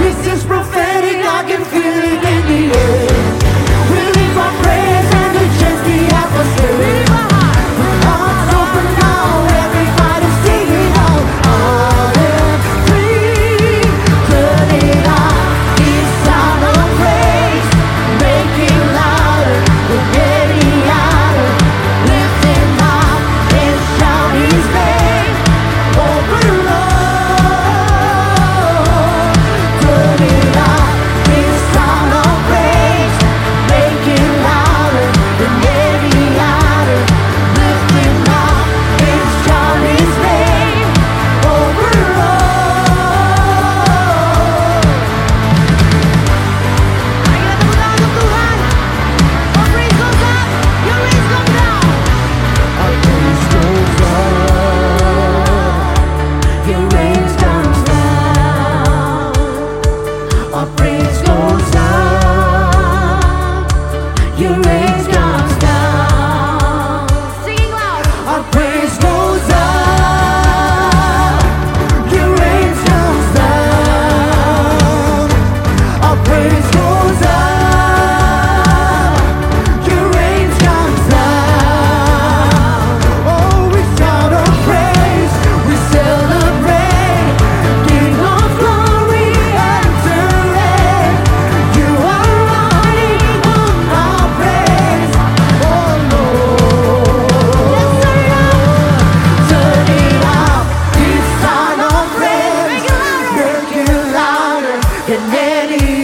This is prophetic, I can feel it in the air. you.